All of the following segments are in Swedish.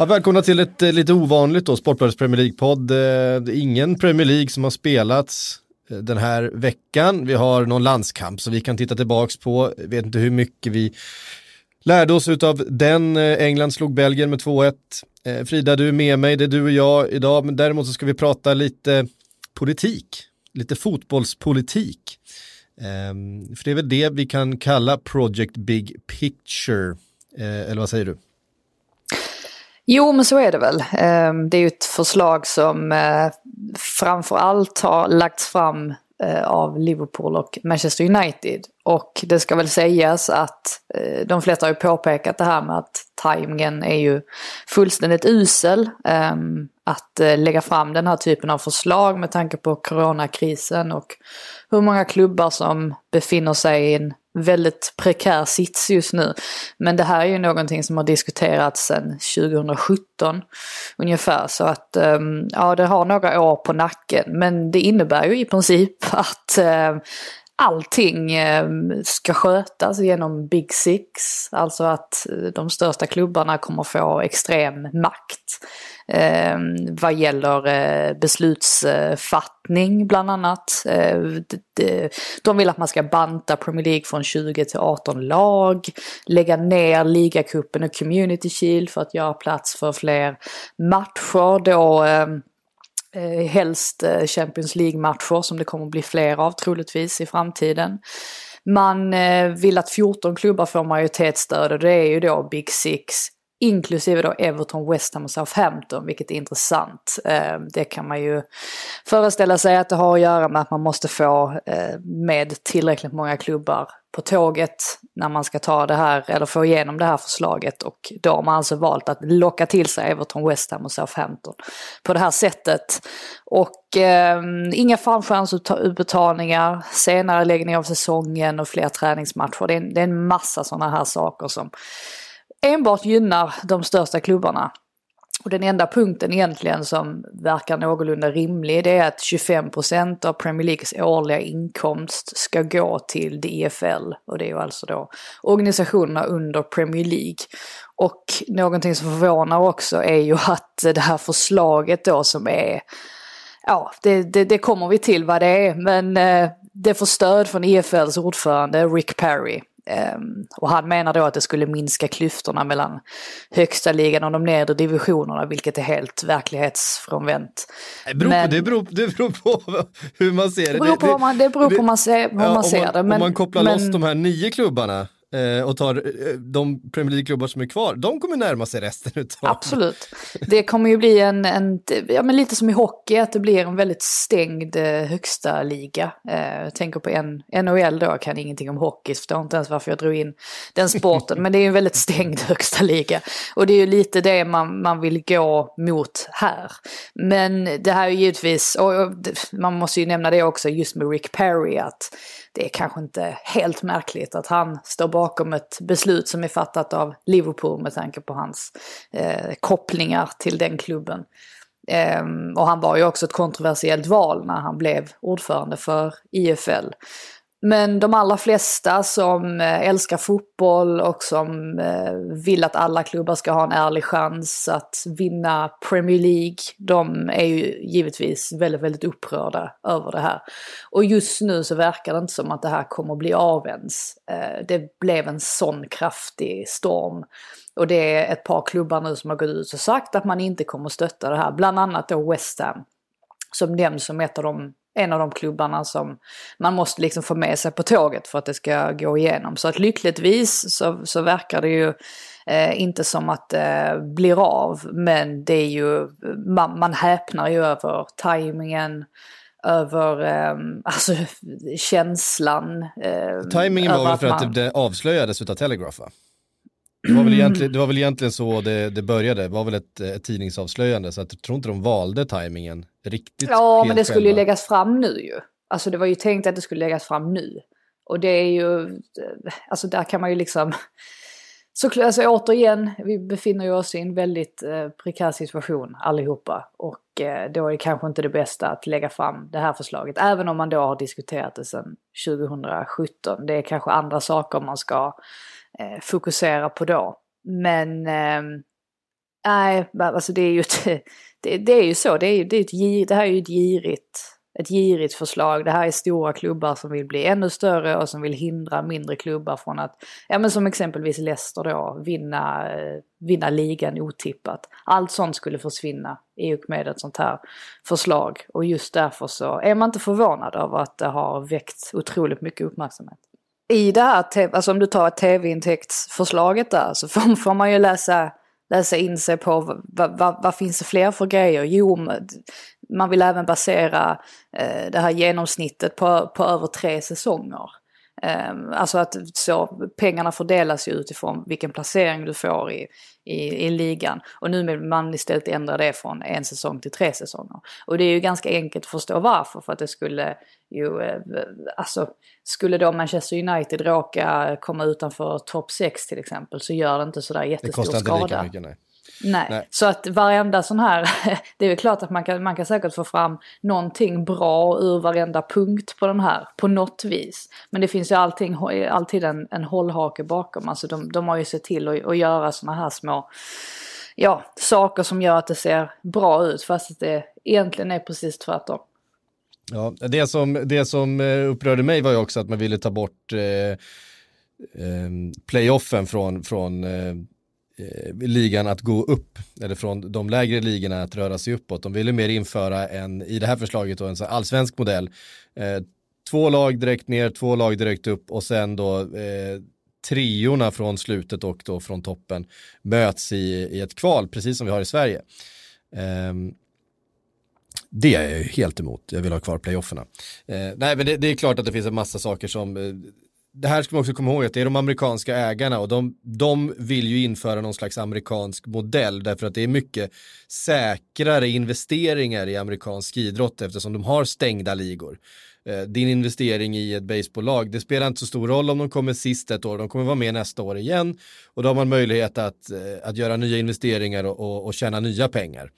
Ja, välkomna till ett eh, lite ovanligt då, Sportbladets Premier League-podd. Eh, det är ingen Premier League som har spelats eh, den här veckan. Vi har någon landskamp som vi kan titta tillbaks på. Jag vet inte hur mycket vi lärde oss av den. England slog Belgien med 2-1. Frida, du är med mig, det är du och jag idag, men däremot så ska vi prata lite politik, lite fotbollspolitik. Ehm, för det är väl det vi kan kalla Project Big Picture, eller vad säger du? Jo, men så är det väl. Ehm, det är ju ett förslag som eh, framförallt har lagts fram eh, av Liverpool och Manchester United. Och det ska väl sägas att eh, de flesta har ju påpekat det här med att tajmingen är ju fullständigt usel. Ehm, att lägga fram den här typen av förslag med tanke på coronakrisen och hur många klubbar som befinner sig i en väldigt prekär sits just nu. Men det här är ju någonting som har diskuterats sedan 2017 ungefär. Så att ehm, ja, det har några år på nacken. Men det innebär ju i princip att ehm, allting eh, ska skötas genom Big Six. Alltså att eh, de största klubbarna kommer få extrem makt. Ehm, vad gäller eh, beslutsfattning bland annat. Ehm, de vill att man ska banta Premier League från 20 till 18 lag. Lägga ner ligacupen och Community Shield för att göra plats för fler matcher. Då ehm, eh, helst eh, Champions League-matcher som det kommer att bli fler av troligtvis i framtiden. Man eh, vill att 14 klubbar får majoritetsstöd och det är ju då Big Six. Inklusive då Everton, West Ham och Southampton, vilket är intressant. Eh, det kan man ju föreställa sig att det har att göra med att man måste få eh, med tillräckligt många klubbar på tåget när man ska ta det här, eller få igenom det här förslaget. Och då har man alltså valt att locka till sig Everton, West Ham och Southampton på det här sättet. Och eh, inga fallskärmsutbetalningar, senare läggning av säsongen och fler träningsmatcher. Det är, en- det är en massa sådana här saker som enbart gynnar de största klubbarna. Och den enda punkten egentligen som verkar någorlunda rimlig det är att 25% av Premier Leagues årliga inkomst ska gå till DFL. Och det är ju alltså då organisationerna under Premier League. Och någonting som förvånar också är ju att det här förslaget då som är Ja, det, det, det kommer vi till vad det är, men eh, det får stöd från EFLs ordförande Rick Perry. Ehm, och han menar då att det skulle minska klyftorna mellan högsta ligan och de nedre divisionerna, vilket är helt verklighetsfrånvänt. Det beror, Men- på, det, beror, det beror på hur man ser det. Det beror på vad man, det beror på hur man ser, hur Ja, man ser man, det. Men, om man kopplar men, loss de här nio klubbarna eh, och tar eh, de Premier League-klubbar som är kvar, de kommer närma sig resten utav. Absolut. Det kommer ju bli en, en, ja men lite som i hockey, att det blir en väldigt stängd eh, högsta liga. Eh, jag tänker på en, NHL då, jag kan ingenting om hockey, så förstår inte ens varför jag drog in den sporten. men det är ju en väldigt stängd högsta liga. Och det är ju lite det man, man vill gå mot här. Men det här är ju givetvis, och och man måste ju nämna det också just med Rick Perry, att det är kanske inte helt märkligt att han står bakom ett beslut som är fattat av Liverpool med tanke på hans eh, kopplingar till den klubben. Ehm, och han var ju också ett kontroversiellt val när han blev ordförande för IFL. Men de allra flesta som eh, älskar fotboll och som eh, vill att alla klubbar ska ha en ärlig chans att vinna Premier League, de är ju givetvis väldigt, väldigt upprörda över det här. Och just nu så verkar det inte som att det här kommer att bli av ens. Eh, det blev en sån kraftig storm. Och det är ett par klubbar nu som har gått ut och sagt att man inte kommer att stötta det här. Bland annat då West Ham. Som nämns som ett av de, en av de klubbarna som man måste liksom få med sig på tåget för att det ska gå igenom. Så att lyckligtvis så, så verkar det ju eh, inte som att det blir av. Men det är ju, man, man häpnar ju över tajmingen över eh, alltså, känslan. Eh, Timingen var väl för att man- det avslöjades utav Telegraph va? Det var väl egentligen, det var väl egentligen så det, det började, det var väl ett, ett tidningsavslöjande, så att jag tror inte de valde tajmingen riktigt Ja, men det skulle ju själva. läggas fram nu ju. Alltså det var ju tänkt att det skulle läggas fram nu. Och det är ju, alltså där kan man ju liksom, så alltså återigen, vi befinner ju oss i en väldigt eh, prekär situation allihopa. Och eh, då är det kanske inte det bästa att lägga fram det här förslaget. Även om man då har diskuterat det sedan 2017. Det är kanske andra saker man ska eh, fokusera på då. Men ehm, nej, eh, alltså det är ju, ett, det, det är ju så. Det, är ju, det, är ett, det här är ju ett girigt, ett girigt förslag. Det här är stora klubbar som vill bli ännu större och som vill hindra mindre klubbar från att, ja men som exempelvis Leicester då, vinna, eh, vinna ligan otippat. Allt sånt skulle försvinna i och med ett sånt här förslag. Och just därför så är man inte förvånad över att det har väckt otroligt mycket uppmärksamhet. I det här, alltså om du tar tv-intäktsförslaget där så får, man ju läsa läsa in sig på vad, vad, vad, finns det fler för grejer? Jo, man vill även basera eh, det här genomsnittet på, på över tre säsonger. Eh, alltså att så, pengarna fördelas ju utifrån vilken placering du får i, i, i ligan. Och nu vill man istället ändra det från en säsong till tre säsonger. Och det är ju ganska enkelt att förstå varför. För att det skulle ju, eh, alltså skulle då Manchester United råka komma utanför topp 6 till exempel så gör det inte sådär Det jättestor kostar inte skada. lika mycket, nej. Nej. Nej. så att varenda sån här, det är väl klart att man kan, man kan säkert få fram någonting bra ur varenda punkt på den här, på något vis. Men det finns ju allting, alltid en, en hållhake bakom, alltså de, de har ju sett till att, att göra såna här små, ja, saker som gör att det ser bra ut, fast att det egentligen är precis tvärtom. Ja, det som, det som eh, upprörde mig var ju också att man ville ta bort eh, eh, playoffen från, från eh, Eh, ligan att gå upp, eller från de lägre ligorna att röra sig uppåt. De ville mer införa en, i det här förslaget då, en så här allsvensk modell. Eh, två lag direkt ner, två lag direkt upp och sen då eh, triorna från slutet och då från toppen möts i, i ett kval, precis som vi har i Sverige. Eh, det är jag ju helt emot, jag vill ha kvar playofferna. Eh, nej men det, det är klart att det finns en massa saker som, eh, det här ska man också komma ihåg att det är de amerikanska ägarna och de, de vill ju införa någon slags amerikansk modell därför att det är mycket säkrare investeringar i amerikansk idrott eftersom de har stängda ligor. Eh, din investering i ett baseballlag, det spelar inte så stor roll om de kommer sist ett år, de kommer vara med nästa år igen och då har man möjlighet att, eh, att göra nya investeringar och, och, och tjäna nya pengar.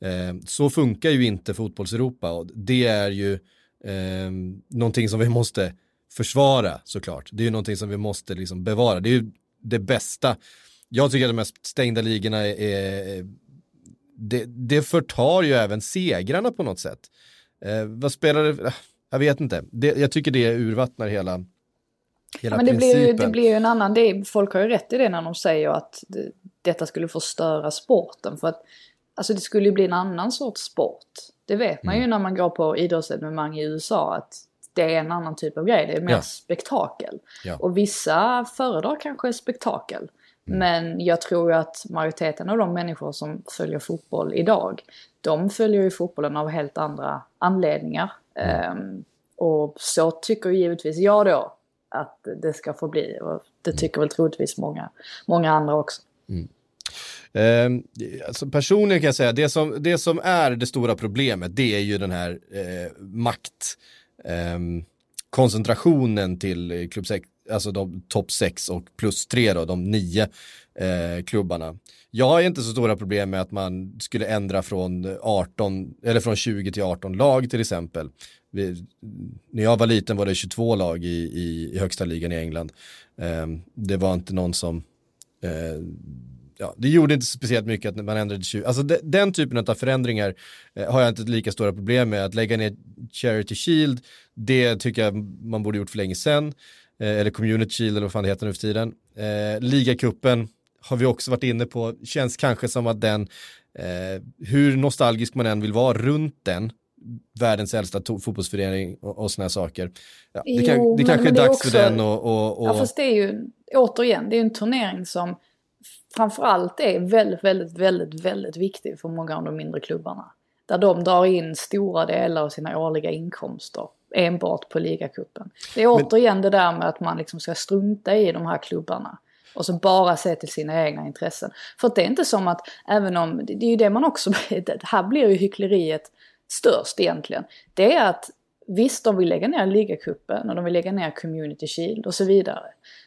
Eh, så funkar ju inte fotbollseuropa och det är ju eh, någonting som vi måste försvara såklart. Det är ju någonting som vi måste liksom bevara. Det är ju det bästa. Jag tycker att de mest stängda ligorna är, är det, det förtar ju även segrarna på något sätt. Eh, vad spelar det, jag vet inte. Det, jag tycker det urvattnar hela, hela Ja, men det blir, principen. ju, det blir ju en annan, det folk har ju rätt i det när de säger att det, detta skulle förstöra sporten. För att alltså det skulle ju bli en annan sorts sport. Det vet man Mm. ju när man går på idrottsevenemang i USA att det är en annan typ av grej, det är mer Ja. spektakel. Ja. Och vissa föredrar kanske spektakel. Mm. Men jag tror att majoriteten av de människor som följer fotboll idag, de följer ju fotbollen av helt andra anledningar. Mm. Ehm, och så tycker givetvis jag då att det ska få bli. Och det Mm. tycker väl troligtvis många, många andra också. Eh, alltså personligen kan jag säga, det som, det som är det stora problemet, det är ju den här eh, makt, Ehm, koncentrationen till eh, klubb 6, alltså de topp 6 och plus 3 då, de nio eh, klubbarna. Jag har inte så stora problem med att man skulle ändra från 18, eller från 20 till 18 lag till exempel. Vi, när jag var liten var det 22 lag i, i, i högsta ligan i England. Eh, det var inte någon som eh, ja, det gjorde inte speciellt mycket att man ändrade till 20. Alltså de, den typen av förändringar eh, har jag inte lika stora problem med. Att lägga ner Charity Shield, det tycker jag man borde gjort för länge sedan. Eh, eller Community Shield eller vad fan det heter nu för tiden. Eh, Ligacupen har vi också varit inne på, känns kanske som att den, eh, hur nostalgisk man än vill vara runt den, världens äldsta fotbollsförening och, och sådana saker. Ja, det, kan, Jo, det kanske är dags också- för den och, och, och Ja fast det är ju, återigen, det är en turnering som framförallt är väldigt, väldigt, väldigt, väldigt viktig för många av de mindre klubbarna. Där de drar in stora delar av sina årliga inkomster enbart på ligacupen. Det är återigen det där med att man liksom ska strunta i de här klubbarna. Och så bara se till sina egna intressen. För det är inte som att, även om, det är ju det man också, det här blir ju hyckleriet störst egentligen. Det är att visst, de vill lägga ner ligacupen och de vill lägga ner Community Shield och så vidare.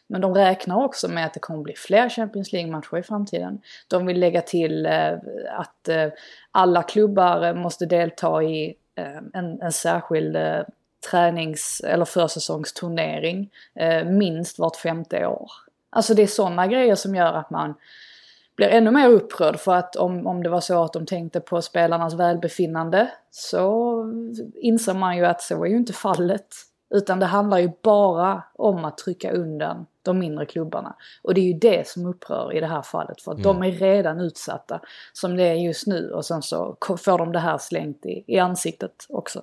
Men de räknar också med att det kommer bli fler Champions League-matcher i framtiden. De vill lägga till eh, att eh, alla klubbar måste delta i eh, en, en särskild eh, tränings eller försäsongsturnering eh, minst vart femte år. Alltså det är sådana grejer som gör att man blir ännu mer upprörd för att om, om det var så att de tänkte på spelarnas välbefinnande så inser man ju att så är ju inte fallet. Utan det handlar ju bara om att trycka undan de mindre klubbarna. Och det är ju det som upprör i det här fallet. För att mm. de är redan utsatta som det är just nu och sen så får de det här slängt i, i ansiktet också.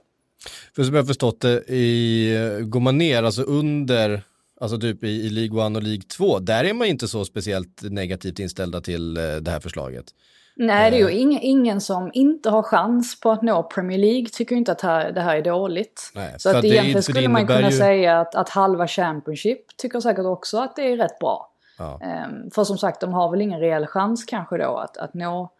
För som jag har förstått det, i, går man ner, alltså under, alltså typ i, i League 1 och League 2, där är man inte så speciellt negativt inställda till eh, det här förslaget. Nej, det är ju eh. ingen, ingen som inte har chans på att nå Premier League tycker inte att här, det här är dåligt. Nej, så att egentligen det, skulle man kunna ju... säga att, att halva Championship tycker säkert också att det är rätt bra. Ja. Um, för som sagt, de har väl ingen reell chans kanske då att, att nå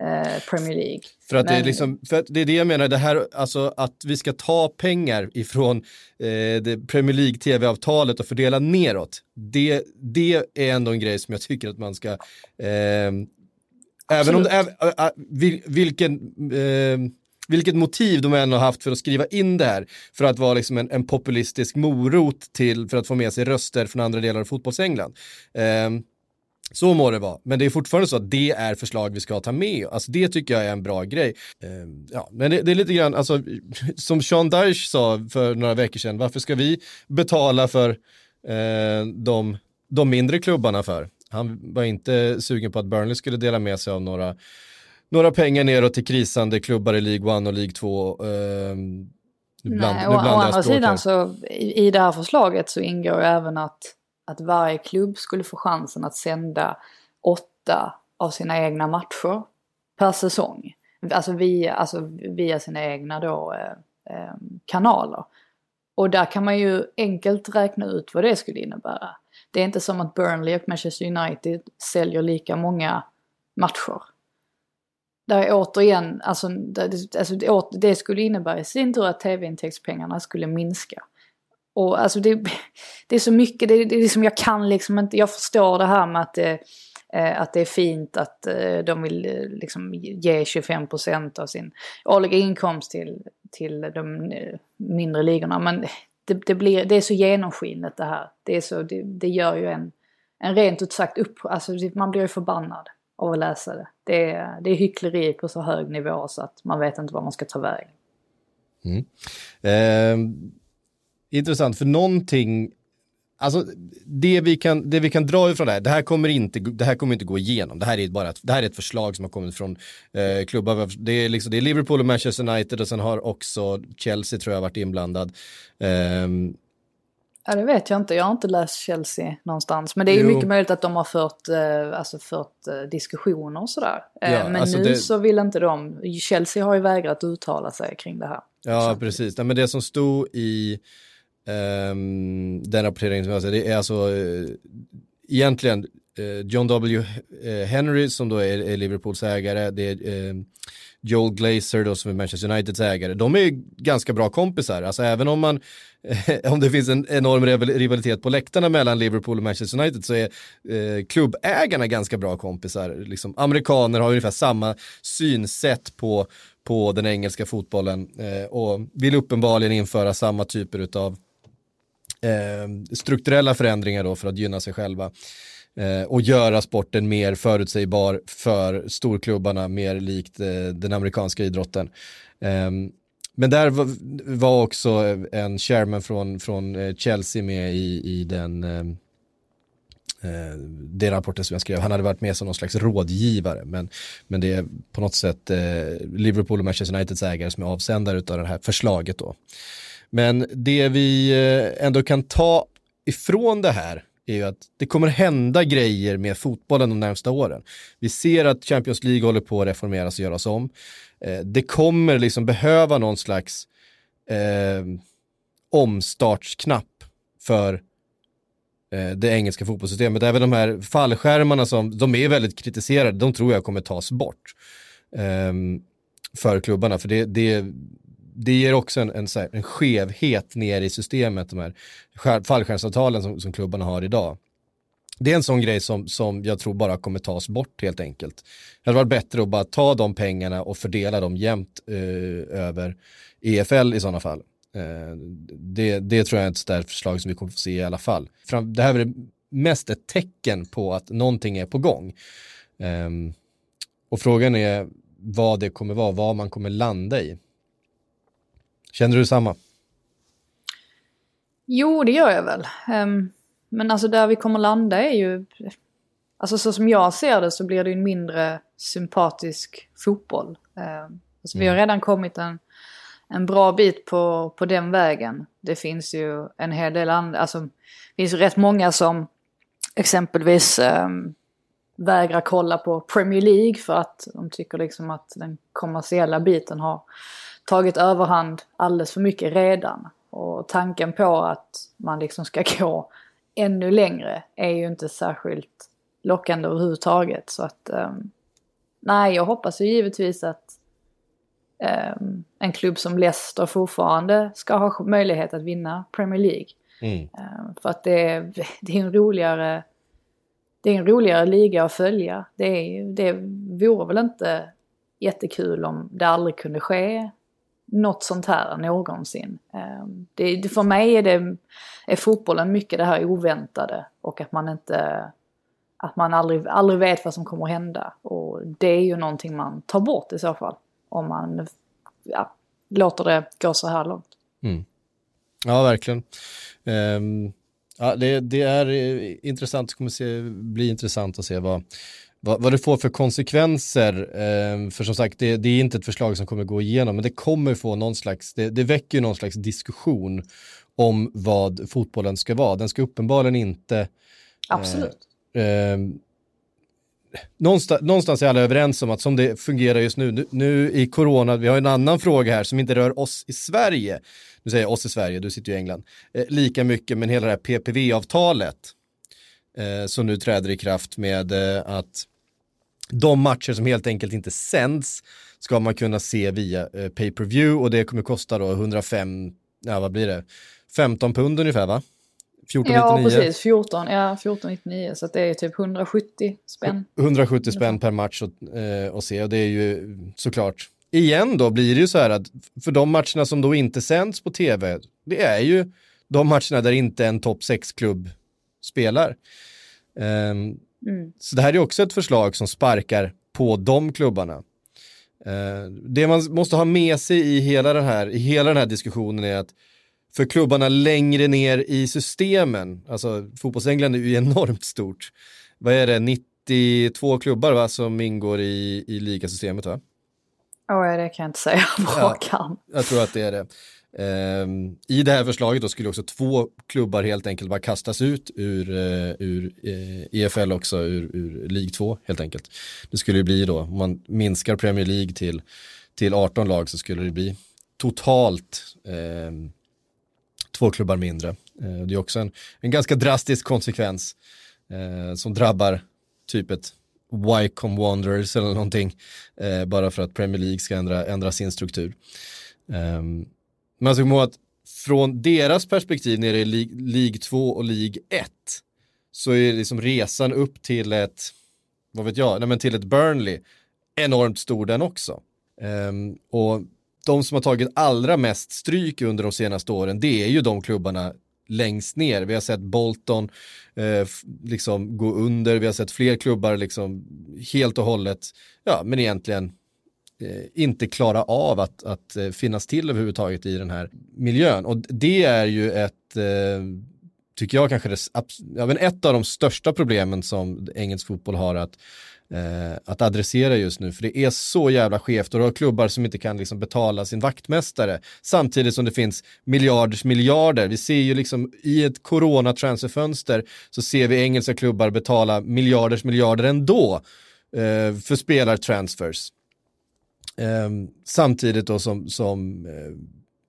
eh, Premier League. För att, Men... det är liksom, för att det är det jag menar, det här, alltså att vi ska ta pengar ifrån eh, det Premier League tv-avtalet och fördela neråt. Det, det är ändå en grej som jag tycker att man ska eh, Även om det är, vilken, äh, vilket motiv de än har haft för att skriva in det här, för att vara liksom en, en populistisk morot till, för att få med sig röster från andra delar av fotbollsengland. Äh, så må det vara, men det är fortfarande så att det är förslag vi ska ta med. Alltså det tycker jag är en bra grej. Uh, ja, men det, det, är lite grann, alltså, som Sean Dyche sa för några veckor sedan, varför ska vi betala för uh, de, de mindre klubbarna för? Han var inte sugen på att Burnley skulle dela med sig av några, några pengar neråt till krisande klubbar i League 1 och League 2. Uh, Nej, och, å andra sidan så i, i det här förslaget så ingår även att, att varje klubb skulle få chansen att sända åtta av sina egna matcher per säsong. Alltså via, alltså via sina egna då, eh, eh, kanaler. Och där kan man ju enkelt räkna ut vad det skulle innebära. Det är inte som att Burnley och Manchester United säljer lika många matcher. Där är återigen, alltså, det, alltså det, det skulle innebära i sin tur att tv-intäktspengarna skulle minska. Och alltså det, det är så mycket, det, det är liksom, jag kan liksom inte, jag förstår det här med att det, eh, att det är fint att eh, de vill eh, liksom ge 25% av sin årliga inkomst till, till de eh, mindre ligorna. Men det, det, blir, det är så genomskinligt det här. Det, är så, det, det gör ju en, en rent ut sagt upp... Alltså man blir ju förbannad av att läsa det. Det är, det är hyckleri på så hög nivå så att man vet inte vad man ska ta vägen. Mm. Eh, intressant, för någonting Alltså det vi, kan, det vi kan dra ifrån det här, det här kommer inte, det här kommer inte gå igenom. Det här är bara ett, det här är ett förslag som har kommit från eh, klubbar. Det är, liksom, det är Liverpool och Manchester United och sen har också Chelsea tror jag varit inblandad. Um, Ja, det vet jag inte. Jag har inte läst Chelsea någonstans. Men det är ju mycket möjligt att de har fört, eh, alltså fört eh, diskussioner och sådär. Eh, ja, men alltså nu det... så vill inte de. Chelsea har ju vägrat uttala sig kring det här. Ja, precis. Nej, men det som stod i Ehm, den rapporteringen som jag ser, det är alltså eh, egentligen eh, John W. Eh, Henry som då är, är Liverpools ägare, det är Joel Glazer då som är Manchester Uniteds ägare. De är ganska bra kompisar, alltså även om man om det finns en enorm rivalitet på läktarna mellan Liverpool och Manchester United så är eh, klubbägarna ganska bra kompisar. Liksom, amerikaner har ungefär samma synsätt på, på den engelska fotbollen eh, och vill uppenbarligen införa samma typer av Eh, strukturella förändringar då för att gynna sig själva eh, och göra sporten mer förutsägbar för storklubbarna, mer likt eh, den amerikanska idrotten. Eh, men där var, också en chairman från, från eh, Chelsea med i, i den eh, eh det rapporten som jag skrev, han hade varit med som någon slags rådgivare men, men det är på något sätt eh, Liverpool och Manchester Uniteds ägare som är avsändare av det här förslaget då. Men det vi eh, ändå kan ta ifrån det här är ju att det kommer hända grejer med fotbollen de närmsta åren. Vi ser att Champions League håller på att reformeras och göras om. Eh, det kommer liksom behöva någon slags eh, omstartsknapp för eh, det engelska fotbollssystemet. Även de här fallskärmarna som, de är väldigt kritiserade, de tror jag kommer tas bort eh, för klubbarna. För det, det, det ger också en, en, en skevhet ner i systemet, de här fallskärmsavtalen som, som klubbarna har idag. Det är en sån grej som, som jag tror bara kommer tas bort helt enkelt. Det hade varit bättre att bara ta de pengarna och fördela dem jämnt eh, över EFL i sådana fall. Eh, det, det tror jag är ett starkt förslag som vi kommer få se i alla fall. Fram, det här är mest ett tecken på att någonting är på gång. Eh, och frågan är vad det kommer vara, vad man kommer landa i. Känner du samma? Jo, det gör jag väl. Um, men alltså där vi kommer landa är ju... Alltså så som jag ser det så blir det en mindre sympatisk fotboll. Um, alltså, mm. Vi har mm. redan kommit en, en bra bit på, på den vägen. Det finns ju en hel del andra, alltså det finns ju rätt många som exempelvis um, vägrar kolla på Premier League för att de tycker liksom att den kommersiella biten har tagit överhand alldeles för mycket redan. Och tanken på att man liksom ska gå ännu längre är ju inte särskilt lockande överhuvudtaget. Så att, um, nej, jag hoppas ju givetvis att um, en klubb som Leicester fortfarande ska ha möjlighet att vinna Premier League. Mm. Um, för att det är, det är en roligare det är en roligare liga att följa. Det, är, det vore väl inte jättekul om det aldrig kunde ske något sånt här någonsin. Ehm, det, för mig är, det, är fotbollen mycket det här oväntade och att man inte att man aldrig, aldrig vet vad som kommer att hända. Och det är ju någonting man tar bort i så fall. Om man ja, låter det gå så här långt. Mm. Ja, verkligen. Um, ja, det, det, är eh, intressant, det kommer se, bli intressant att se vad, vad, vad det får för konsekvenser. Eh, för som sagt, det, det, är inte ett förslag som kommer gå igenom, men det kommer få någon slags, det, det väcker någon slags diskussion om vad fotbollen ska vara. Den ska uppenbarligen inte... Absolut. Eh, eh, någonstans, någonstans är alla överens om att som det fungerar just nu, nu, nu, i corona, vi har en annan fråga här som inte rör oss i Sverige, nu säger jag oss i Sverige, du sitter ju i England, eh, lika mycket, men hela det här PPV-avtalet eh, som nu träder i kraft med eh, att de matcher som helt enkelt inte sänds ska man kunna se via eh, pay per view och det kommer kosta då 105, ja vad blir det, 15 pund ungefär va? 14,99. Ja precis, 14, ja 14,99 så det är typ 170 spänn. 170 spänn per match att, eh, att se och det är ju såklart, igen då blir det ju så här att för de matcherna som då inte sänds på tv, det är ju de matcherna där inte en topp 6-klubb spelar. Um, mm. Så det här är också ett förslag som sparkar på de klubbarna. Uh, det man måste ha med sig i hela, den här, i hela den här diskussionen är att för klubbarna längre ner i systemen, alltså fotbollsengland är ju enormt stort. Vad är det, 92 klubbar va, som ingår i, i ligasystemet va? Ja, det kan jag inte säga på ja, Jag tror att det är det. Ehm, I det här förslaget då skulle också två klubbar helt enkelt bara kastas ut ur, eh, ur eh, EFL också, ur, ur League 2 helt enkelt. Det skulle ju bli då, om man minskar Premier League till, till 18 lag så skulle det bli totalt eh, två klubbar mindre. Eh, det är också en, en ganska drastisk konsekvens som drabbar typ ett Wycombe Wanderers eller någonting, bara för att Premier League ska ändra, ändra sin struktur. Um, man ska komma att från deras perspektiv nere i League 2 och League 1 så är liksom resan upp till ett, vad vet jag, nej men till ett Burnley enormt stor den också. Um, och de som har tagit allra mest stryk under de senaste åren, det är ju de klubbarna längst ner. Vi har sett Bolton eh, liksom gå under, vi har sett fler klubbar liksom helt och hållet, ja men egentligen Eh, inte klara av att, att eh, finnas till överhuvudtaget i den här miljön. Och det är ju ett, eh, tycker jag kanske, det, ja, men ett av de största problemen som engelsk fotboll har att, att adressera just nu. För det är så jävla skevt och du har klubbar som inte kan liksom betala sin vaktmästare. Samtidigt som det finns miljarders miljarder. Vi ser ju liksom i ett corona-transferfönster så ser vi engelska klubbar betala miljarders miljarder ändå för spelartransfers. Eh, samtidigt då som, som eh,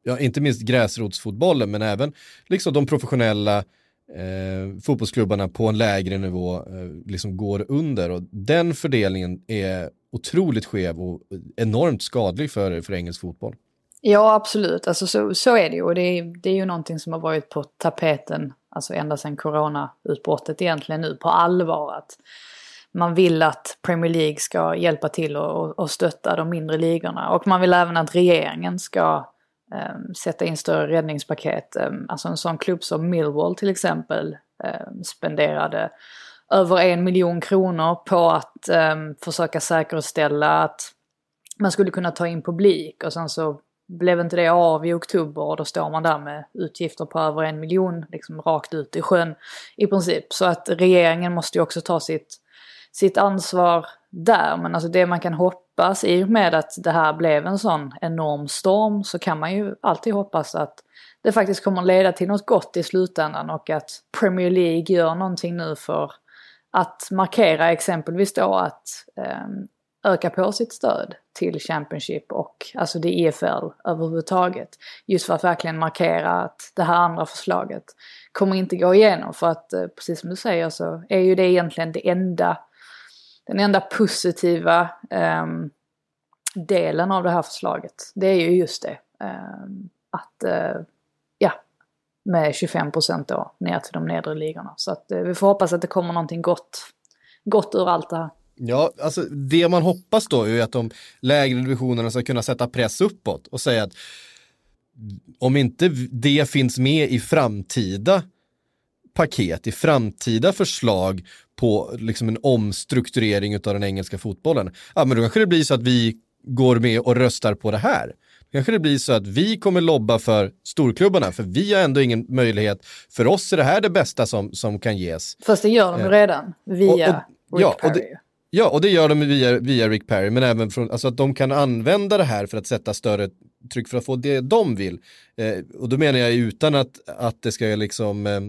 ja, inte minst gräsrotsfotbollen, men även liksom de professionella eh, fotbollsklubbarna på en lägre nivå eh, liksom går under och den fördelningen är otroligt skev och enormt skadlig för, för engelsk fotboll. Ja, absolut. Alltså, så, så är det ju. Och det är, det är ju någonting som har varit på tapeten alltså ända sedan coronautbrottet egentligen nu på allvar. Att man vill att Premier League ska hjälpa till och, och stötta de mindre ligorna. Och man vill även att regeringen ska eh, sätta in större räddningspaket. Eh, alltså en sån klubb som Millwall till exempel eh, spenderade över en miljon kronor på att ehm, försöka säkerställa att man skulle kunna ta in publik och sen så blev inte det av i oktober och då står man där med utgifter på över en miljon liksom rakt ut i sjön i princip. Så att regeringen måste ju också ta sitt, sitt ansvar där. Men alltså det man kan hoppas i och med att det här blev en sån enorm storm så kan man ju alltid hoppas att det faktiskt kommer leda till något gott i slutändan och att Premier League gör någonting nu för att markera exempelvis då att eh, öka på sitt stöd till Championship och alltså det EFL överhuvudtaget. Just för att verkligen markera att det här andra förslaget kommer inte gå igenom för att eh, precis som du säger så är ju det egentligen det enda, den enda positiva um, delen av det här förslaget. Det är ju just det. Um, att, uh, ja, med 25 procent då ner till de nedre ligorna. Så att uh, vi får hoppas att det kommer någonting gott, gott ur allt det här. Ja, alltså det man hoppas då är att de lägre divisionerna ska kunna sätta press uppåt och säga att om inte det finns med i framtida paket, i framtida förslag på liksom en omstrukturering av den engelska fotbollen, ja men då kanske det blir så att vi går med och röstar på det här. Då kanske det blir så att vi kommer lobba för storklubbarna, för vi har ändå ingen möjlighet. För oss är det här det bästa som, som kan ges. Fast det gör de ju redan, via och, och, ja, och det, Ja, och det gör de via, via Rick Perry, men även från, alltså att de kan använda det här för att sätta större tryck för att få det de vill. Eh, och då menar jag utan att, att det ska liksom eh,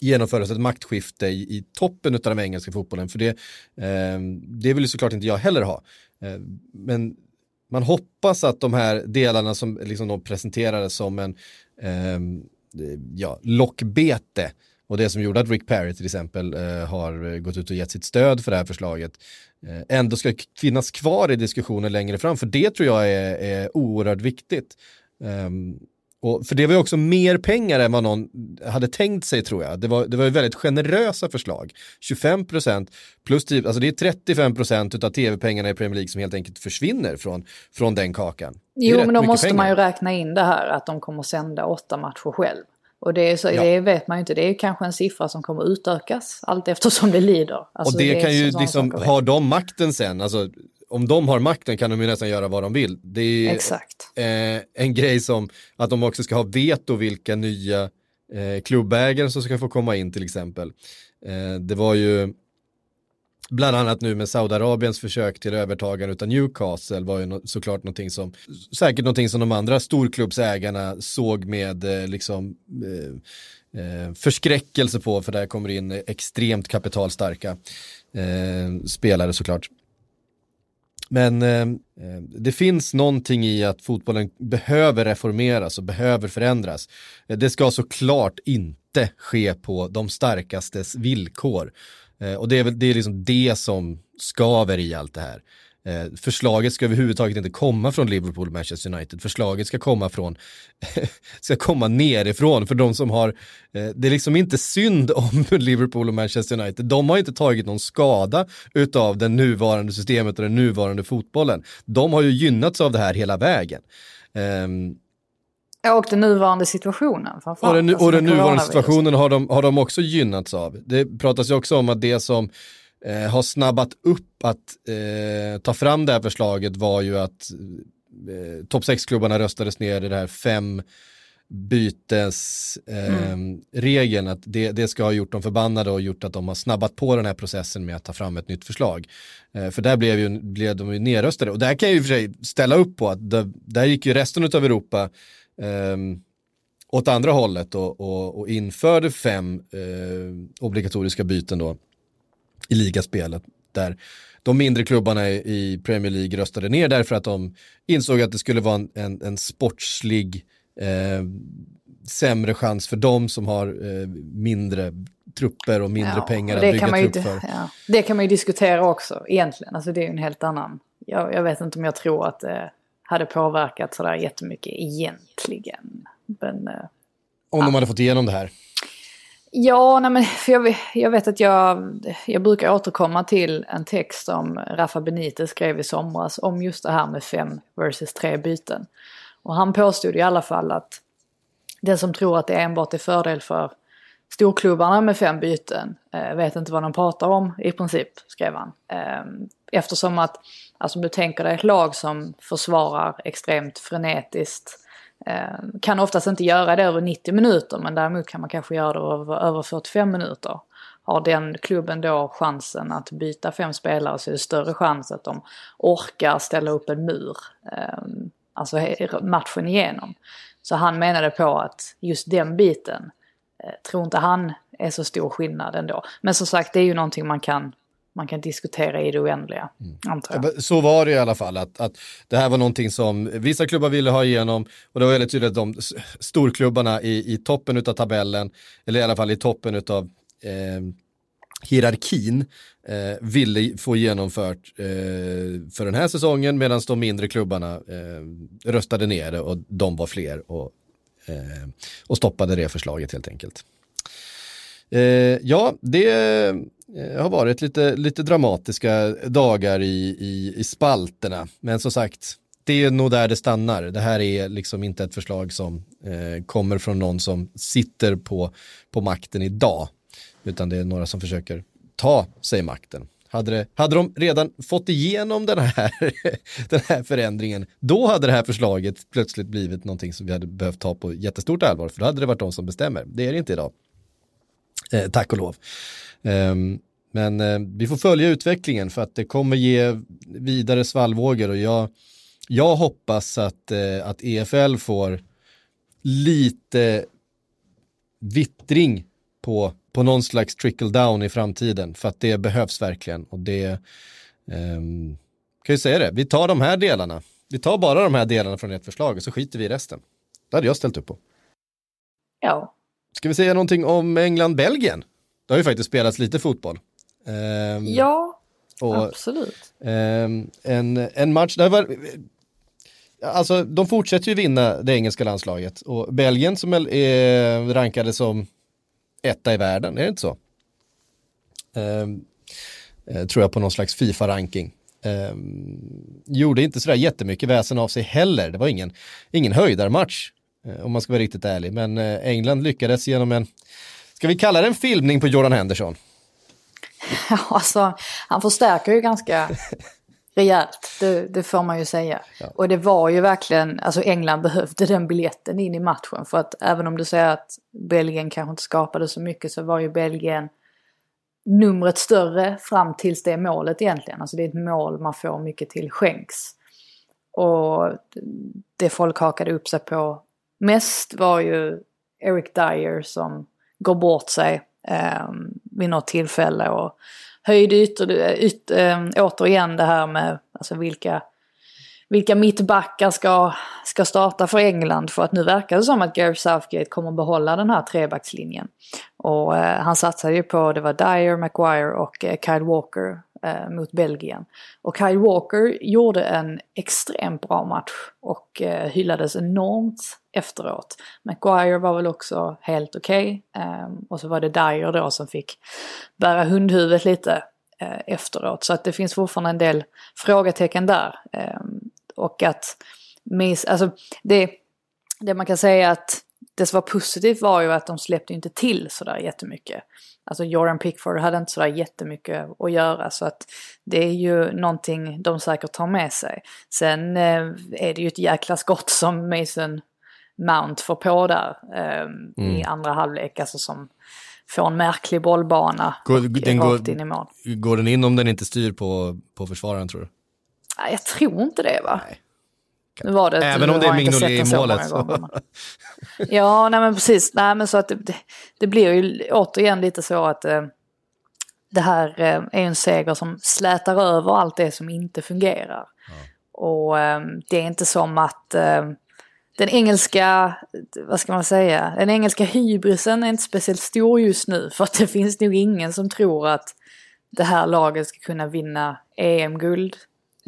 genomföras ett maktskifte i, i toppen av den engelska fotbollen, för det, eh, det vill ju såklart inte jag heller ha. Eh, men man hoppas att de här delarna som liksom de presenterades som en eh, ja, lockbete och det som gjorde att Rick Perry till exempel eh, har gått ut och gett sitt stöd för det här förslaget eh, ändå ska finnas kvar i diskussionen längre fram. För det tror jag är, är oerhört viktigt. Ehm, och för det var ju också mer pengar än vad någon hade tänkt sig tror jag. Det var, det var ju väldigt generösa förslag. 25 procent plus 10, alltså det är 35 procent av tv-pengarna i Premier League som helt enkelt försvinner från, från den kakan. Jo, men då måste pengar. man ju räkna in det här att de kommer sända åtta matcher själv. Och det, är så, ja. det vet man ju inte, det är kanske en siffra som kommer utökas allt eftersom det lider. Alltså och det, det kan ju liksom, har de makten sen, alltså om de har makten kan de ju nästan göra vad de vill. Det är Exakt. Eh, en grej som att de också ska ha veto vilka nya eh, klubbägare som ska få komma in till exempel. Eh, det var ju Bland annat nu med Saudiarabiens försök till övertagande av Newcastle var ju såklart någonting som, säkert någonting som de andra storklubbsägarna såg med eh, liksom eh, eh, förskräckelse på för där kommer in extremt kapitalstarka eh, spelare såklart. Men eh, eh, det finns någonting i att fotbollen behöver reformeras och behöver förändras. Eh, det ska såklart inte ske på de starkastes villkor. Eh, och det är, väl, det är liksom det som skaver i allt det här. Eh, förslaget ska överhuvudtaget inte komma från Liverpool och Manchester United. Förslaget ska komma från, ska komma nerifrån för de som har, eh, det är liksom inte synd om Liverpool och Manchester United. De har inte tagit någon skada utav det nuvarande systemet och den nuvarande fotbollen. De har ju gynnats av det här hela vägen. Um, och den nuvarande situationen. Och den, och den nuvarande situationen har de, har de också gynnats av. Det pratas ju också om att det som eh, har snabbat upp att eh, ta fram det här förslaget var ju att eh, topp 6-klubbarna röstades ner i det här fem bytesregeln, eh, mm. att det, det ska ha gjort dem förbannade och gjort att de har snabbat på den här processen med att ta fram ett nytt förslag. Eh, för där blev, ju, blev de ju nerröstade och där kan jag ju för sig ställa upp på att det, där gick ju resten av Europa um, åt andra hållet och, och, och införde fem uh, obligatoriska byten då i ligaspelet där de mindre klubbarna i Premier League röstade ner därför att de insåg att det skulle vara en, en, en sportslig eh, sämre chans för dem som har eh, mindre trupper och mindre Ja, pengar och att bygga kan man ju, trupp för. ja, det kan man ju diskutera också egentligen. Alltså det är ju en helt annan... Jag, jag vet inte om jag tror att det hade påverkat sådär jättemycket egentligen. Men, eh, Om de hade fått igenom det här. Ja, nej men för jag, vet- jag vet att jag, jag brukar återkomma till en text som Rafa Benitez skrev i somras om just det här med fem versus tre byten. Och han påstod i alla fall att den som tror att det enbart är fördel för storklubbarna med fem byten eh, vet inte vad de pratar om i princip, skrev han. Eh, eftersom att, alltså om du tänker dig ett lag som försvarar extremt frenetiskt Eh, Ehm, kan oftast inte göra det över 90 minuter men däremot kan man kanske göra det över, över 45 minuter. Har den klubben då chansen att byta fem spelare så är det större chans att de orkar ställa upp en mur. Eh, alltså matchen igenom. Så han menade på att just den biten eh, tror inte han är så stor skillnad ändå. Men som sagt det är ju någonting man kan, man kan diskutera i det oändliga. Antar jag. Så var det i alla fall, att, att det här var någonting som vissa klubbar ville ha igenom och det var väldigt tydligt att de storklubbarna i, i toppen av tabellen, eller i alla fall i toppen av eh, hierarkin, eh, ville få genomfört eh, för den här säsongen medan de mindre klubbarna eh, röstade ner det och de var fler och, eh, och stoppade det förslaget helt enkelt. Eh, ja, det eh, har varit lite, lite dramatiska dagar i, i, i spalterna. Men som sagt, det är nog där det stannar. Det här är liksom inte ett förslag som eh, kommer från någon som sitter på, på makten idag. Utan det är några som försöker ta sig makten. Hade, det, hade de redan fått igenom den här, den här förändringen, då hade det här förslaget plötsligt blivit någonting som vi hade behövt ta på jättestort allvar, för då hade det varit de som bestämmer. Det är det inte idag. Eh, tack och lov. Ehm, men eh, vi får följa utvecklingen för att det kommer ge vidare svallvågor och jag, jag hoppas att, eh, att EFL får lite vittring på, på någon slags trickle down i framtiden för att det behövs verkligen och det ehm, kan ju säga det, vi tar de här delarna, vi tar bara de här delarna från ert förslag och så skiter vi i resten. Det hade jag ställt upp på. Ja, Ska vi säga någonting om England-Belgien? Det har ju faktiskt spelats lite fotboll. Ehm, ja och, absolut. ehm, en, en match, det var, alltså de fortsätter ju vinna det engelska landslaget och Belgien som är, rankade som etta i världen, är det inte så? Eh, tror jag på någon slags Fifa-ranking. Ehm, gjorde inte sådär jättemycket väsen av sig heller, det var ingen, ingen höjdarmatch eh, om man ska vara riktigt ärlig, men eh, England lyckades genom en, ska vi kalla det en filmning på Jordan Henderson? Ja, alltså, han förstärker ju ganska rejält, det, det får man ju säga. Och det var ju verkligen, alltså England behövde den biljetten in i matchen. För att även om du säger att Belgien kanske inte skapade så mycket så var ju Belgien numret större fram tills det målet egentligen. Alltså det är ett mål man får mycket till skänks. Och det folk hakade upp sig på mest var ju Eric Dyer som går bort sig eh, vid något tillfälle och höjde ytter, yt, eh, återigen det här med alltså vilka, vilka mittbackar ska, ska starta för England för att nu verkar det som att Gareth Southgate kommer behålla den här trebackslinjen. Och eh, han satsade ju på, det var Dyer, Maguire och eh, Kyle Walker eh, mot Belgien. Och Kyle Walker gjorde en extremt bra match och eh, hyllades enormt efteråt. Maguire var väl också helt okej. Eh, och så var det Dyer då som fick bära hundhuvudet lite eh, efteråt. Så att det finns fortfarande en del frågetecken där. Eh, och att miss, alltså det, det man kan säga att det som var positivt var ju att de släppte inte till sådär jättemycket. Alltså Jordan Pickford hade inte sådär jättemycket att göra så att det är ju någonting de säkert tar med sig. Sen eh, är det ju ett jäkla skott som Mason Mount får på där eh, i andra halvlek. Alltså som får en märklig bollbana Går- den rakt går- in i mål. Går den in om den inte styr på, på försvararen tror du? Jag tror inte det va? Nej. Nu var det, Även om det är Mignolet i målet, Ja, nej men precis. Nej men så att det, det, blir ju återigen lite så att eh, det här eh, är en seger som slätar över allt det som inte fungerar. Och eh, det är inte som att eh, den engelska, vad ska man säga, den engelska hybrisen är inte speciellt stor just nu. För att det finns nog ingen som tror att det här laget ska kunna vinna EM-guld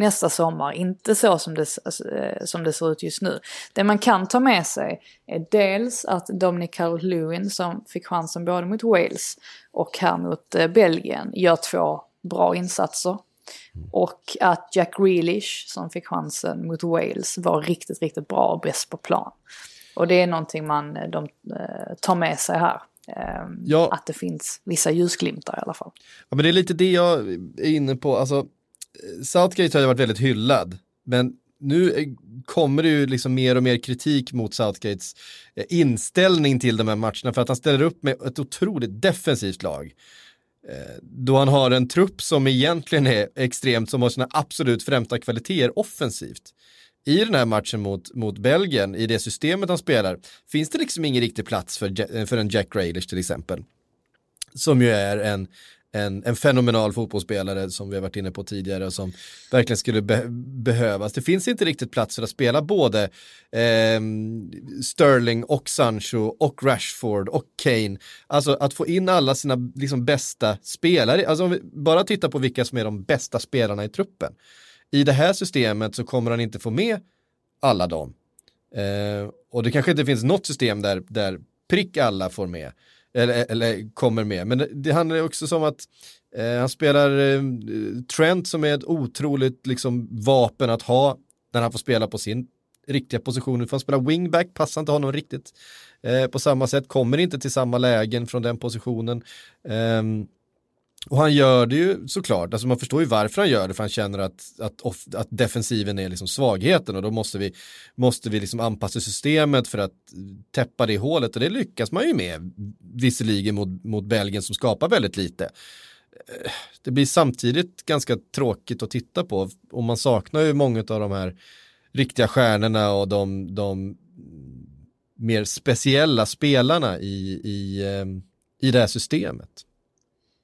nästa sommar. Inte så som det, eh, som det ser ut just nu. Det man kan ta med sig är dels att Dominic Calvert-Lewin som fick chansen både mot Wales och här mot eh, Belgien gör två bra insatser. Och att Jack Grealish som fick chansen mot Wales var riktigt, riktigt bra och bäst på plan. Och det är någonting man eh, de, tar med sig här. Ja. Att det finns vissa ljusglimtar i alla fall. Ja men det är lite det jag är inne på. Alltså, Southgate har ju varit väldigt hyllad, men nu eh, kommer det ju liksom mer och mer kritik mot Southgates eh, inställning till de här matcherna för att han ställer upp med ett otroligt defensivt lag. Eh, då han har en trupp som egentligen är extremt, som har sina absolut främsta kvaliteter offensivt. I den här matchen mot, mot Belgien, i det systemet han spelar, finns det liksom ingen riktig plats för, för en Jack Grealish till exempel. Som ju är en, en, en fenomenal fotbollsspelare som vi har varit inne på tidigare och som verkligen skulle be behövas. Det finns inte riktigt plats för att spela både eh, Sterling och Sancho och Rashford och Kane. Alltså att få in alla sina liksom, bästa spelare, alltså om vi bara tittar på vilka som är de bästa spelarna i truppen. I det här systemet så kommer han inte få med alla dem. Eh, och det kanske inte finns något system där, där prick alla får med eller, eller kommer med. Men det, handlar också om att eh, han spelar eh, Trent som är ett otroligt liksom, vapen att ha när han får spela på sin riktiga position. Får han spela wingback, passar inte honom riktigt eh, på samma sätt, kommer inte till samma lägen från den positionen. Ehm, och han gör det ju såklart, alltså man förstår ju varför han gör det, för han känner att, att, off, att defensiven är liksom svagheten och då måste vi, måste vi liksom anpassa systemet för att täppa det hålet och det lyckas man ju med, visserligen mot, mot Belgien som skapar väldigt lite. Eh, det blir samtidigt ganska tråkigt att titta på och man saknar ju många av de här riktiga stjärnorna och de, de mer speciella spelarna i, i, eh, i det här systemet.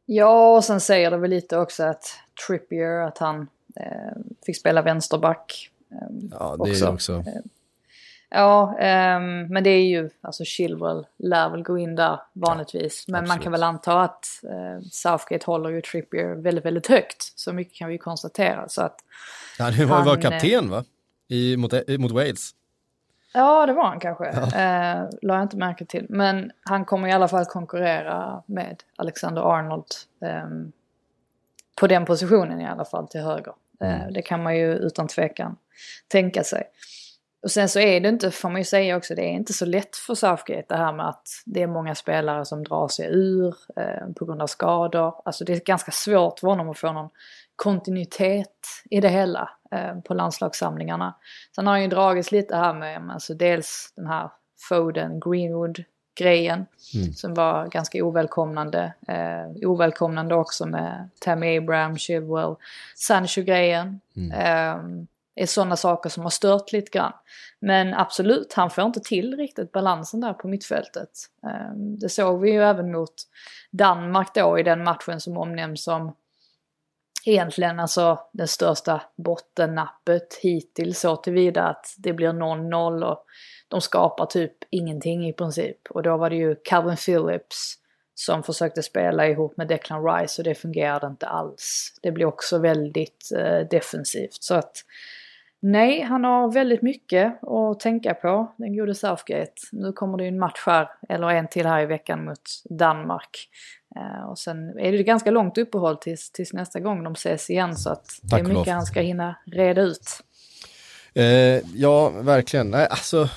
Ja, och sen säger det väl lite också att Trippier, att han eh, fick spela vänsterback. Eh, ja, det också. är också. Eh, ja, ehm, men det är ju, alltså Chilwell lär väl gå in där vanligtvis. Ja, men absolut. man kan väl anta att eh, Southgate håller ju Trippier väldigt, väldigt högt. Så mycket kan vi konstatera. Så att ja, han var kapten va? I, mot, mot Wales. Ja, det var han kanske. Ja. Eh, la jag inte märke till. Men han kommer i alla fall konkurrera med Alexander Arnold. Eh, på den positionen i alla fall till höger. Eh, mm. det kan man ju utan tvekan tänka sig. Och sen så är det inte, får man ju säga också, det är inte så lätt för Southgate det här med att det är många spelare som drar sig ur eh, på grund av skador. Alltså det är ganska svårt för honom att få någon kontinuitet i det hela eh, på landslagssamlingarna. Sen har han ju dragits lite här med alltså dels den här Foden Greenwood grejen mm. som var ganska ovälkomnande. Eh, ovälkomnande också med Tammy Abraham, Chilwell, Sancho-grejen. Mm. Eh, är sådana saker som har stört lite grann. Men absolut, han får inte till riktigt balansen där på mittfältet. Eh, det såg vi ju även mot Danmark då i den matchen som omnämns som egentligen alltså det största bottennappet hittills så tillvida att det blir 0-0 och de skapar typ ingenting i princip. Och då var det ju Calvin Phillips som försökte spela ihop med Declan Rice och det fungerade inte alls. Det blir också väldigt eh, defensivt. Så att nej, han har väldigt mycket att tänka på, den gode Southgate. Nu kommer det ju en match här, eller en till här i veckan mot Danmark. Uh, och sen är det ganska långt uppehåll tills, tills nästa gång de ses igen så att det är mycket han ska hinna reda ut. Uh, ja, verkligen. Nej, alltså,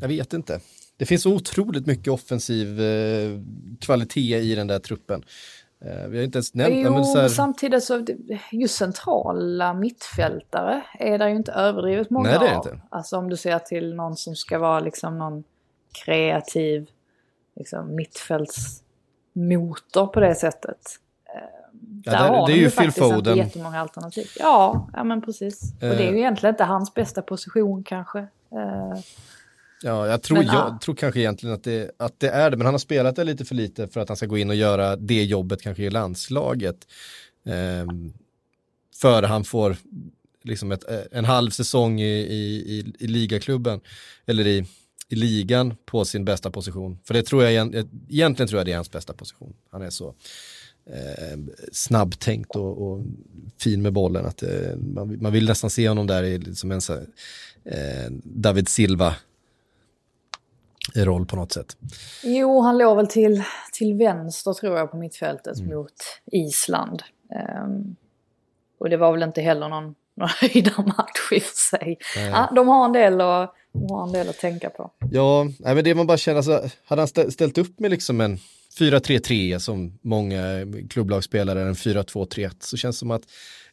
jag vet inte. Det finns otroligt mycket offensiv uh, kvalitet i den där truppen. Vi har inte ens nämnt jo, men så här... samtidigt så, just centrala mittfältare är det ju inte överdrivet många Nej, det är av. Inte. Alltså om du ser till någon som ska vara liksom någon kreativ liksom, mittfälts motor på det sättet. Ja, Där det, har det är ju Phil Foden. inte jättemånga alternativ. Ja, ja men precis. Och det är ju eh. egentligen inte hans bästa position kanske. Eh. Ja, jag tror, men, jag ja. tror kanske egentligen att det, att det är det, men han har spelat det lite för lite för att han ska gå in och göra det jobbet kanske i landslaget. Eh, för han får liksom ett, en halv säsong i, i, i, i ligaklubben, eller i, i ligan på sin bästa position. För det tror jag, egentligen tror jag det är hans bästa position. Han är så eh, snabbtänkt och, och, fin med bollen att eh, man, man, vill nästan se honom där i, som en eh, David Silva roll på något sätt. Jo, han låg väl till, till vänster tror jag på mittfältet mm. mot Island. Um, och det var väl inte heller någon, någon höjdarmatch i och för sig. Ja, de, har en del att, de har en del att tänka på. Ja, nej, men det man bara känner, alltså, hade han ställt upp med liksom en 4-3-3 som många klubblagsspelare, en 4-2-3-1, så känns det som att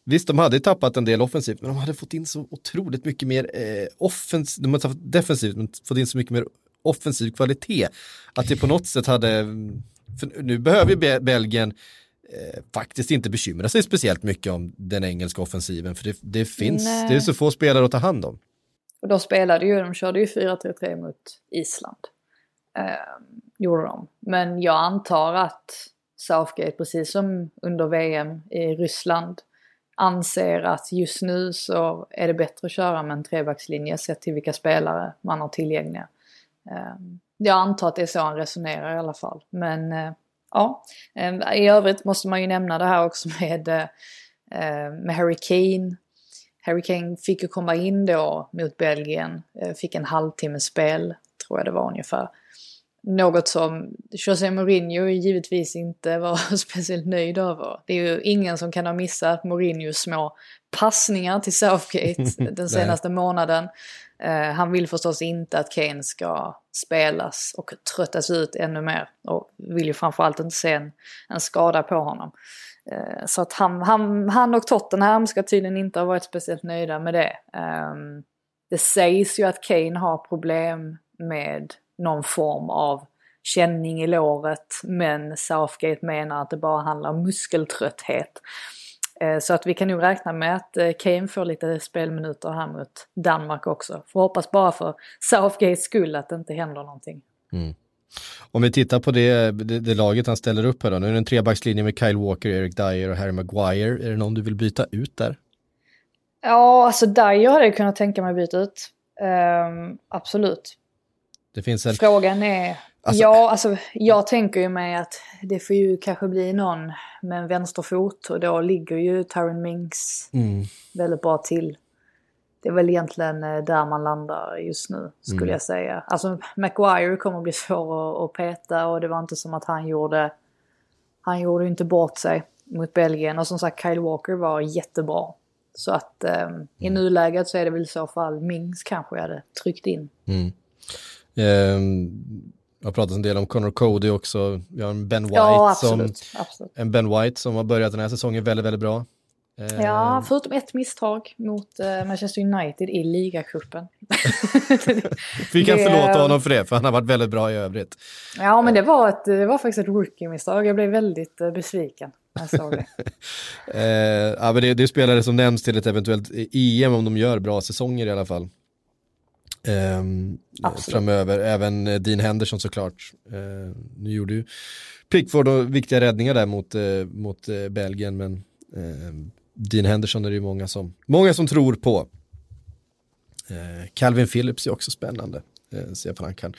Visst, de hade tappat en del offensivt, men de hade fått in så otroligt mycket mer eh, offensivt, de hade tappat defensivt, men fått in så mycket mer offensiv kvalitet. Att det på något sätt hade, nu behöver ju Belgien eh, faktiskt inte bekymra sig speciellt mycket om den engelska offensiven, för det, det finns, Nej. det är så få spelare att ta hand om. Och de spelade ju, de körde ju 4-3-3 mot Island. Eh, gjorde de. Men jag antar att Southgate, precis som under VM i Ryssland, anser att just nu så är det bättre att köra med en trebackslinje sett till vilka spelare man har tillgängliga. Eh, jag antar att det är så han resonerar i alla fall. Men eh, ja, ehm, i övrigt måste man ju nämna det här också med, eh, eh med Harry Kane. Harry Kane fick ju komma in då mot Belgien, eh, fick en halvtimme spel, tror jag det var ungefär. Något som José Mourinho givetvis inte var speciellt nöjd över. Det är ju ingen som kan ha missat Mourinhos små passningar till Southgate den senaste månaden. Uh, han vill förstås inte att Kane ska spelas och tröttas ut ännu mer. Och vill ju framförallt inte se en, en skada på honom. Eh, så att han, han, han och Tottenham ska tydligen inte ha varit speciellt nöjda med det. Ehm, det sägs ju att Kane har problem med någon form av känning i låret men Southgate menar att det bara handlar om muskeltrötthet. Eh, så att vi kan nog räkna med att eh, Kane får lite spelminuter här mot Danmark också. Får hoppas bara för Southgates skull att det inte händer någonting. Mm. Om vi tittar på det, det, det, laget han ställer upp här då. Nu är det en trebackslinje med Kyle Walker, Eric Dyer och Harry Maguire. Är det någon du vill byta ut där? Ja, alltså Dyer hade jag kunnat tänka mig byta ut. Um, absolut. En... Frågan är... Alltså... Ja, alltså jag tänker ju mig att det får ju kanske bli någon med en vänsterfot och då ligger ju Tyron Minks mm. väldigt bra till. Det är väl egentligen eh, där man landar just nu, skulle mm. jag säga. Alltså Maguire kommer bli svår att, peta och det var inte som att han gjorde... Han gjorde ju inte bort sig mot Belgien och som sagt Kyle Walker var jättebra. Så att um, mm. i nuläget så är det väl i så fall Mings kanske jag hade tryckt in. Mm. Um, jag har pratat en del om Connor Cody också. Vi har en Ben White, ja, absolut, som, absolut. En ben White som har börjat den här säsongen väldigt, väldigt bra. Ja, ehm. förutom ett misstag mot uh, Manchester United i ligacupen. Vi kan det... förlåta honom för det, för han har varit väldigt bra i övrigt. Ja, men det var, ett, det var faktiskt ett rookie-misstag. Jag blev väldigt uh, besviken det. uh, ja, men det, det är spelare som nämns till ett eventuellt EM om de gör bra säsonger i alla fall. Um, framöver. Även eh, Dean Henderson såklart. Uh, nu gjorde ju Pickford och viktiga räddningar där mot, uh, mot Belgien men Dean Henderson är det ju många som, många som tror på. Calvin Phillips är också spännande. Uh, se om han kan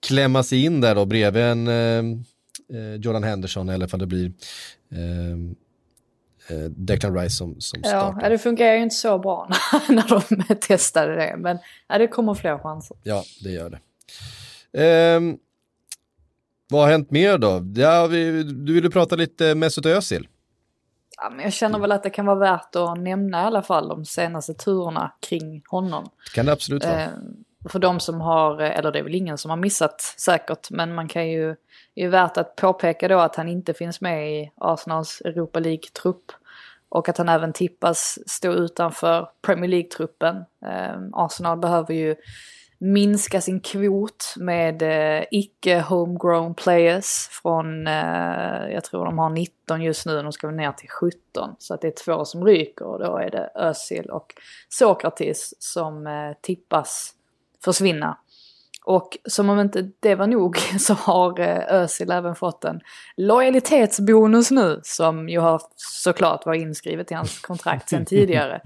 klämma sig in där då bredvid en Jordan Henderson eller ifall det blir eh, Declan Rice som, som startar. Ja, det funkar ju inte så bra när de testade det. Men ja, det kommer fler chanser. Ja, det gör det. Eh, vad har hänt mer då? Ja, vi, du ville prata lite Mesut Özil. Ja, men jag känner väl att det kan vara värt att nämna i alla fall de senaste turerna kring honom. Det kan det absolut vara. Eh, för de som har, eller det är väl ingen som har missat säkert, men man kan ju, det är värt att påpeka då att han inte finns med i Arsenals Europa League-trupp. Och att han även tippas stå utanför Premier League-truppen. Eh, Arsenal behöver ju minska sin kvot med eh, icke homegrown players från, eh, jag tror de har 19 just nu, de ska ner till 17. Så att det är två som ryker och då är det Özil och Sokratis som eh, tippas försvinna. Och som om inte det var nog så har eh, Özil även fått en lojalitetsbonus nu som ju har såklart varit inskrivet i hans kontrakt sedan tidigare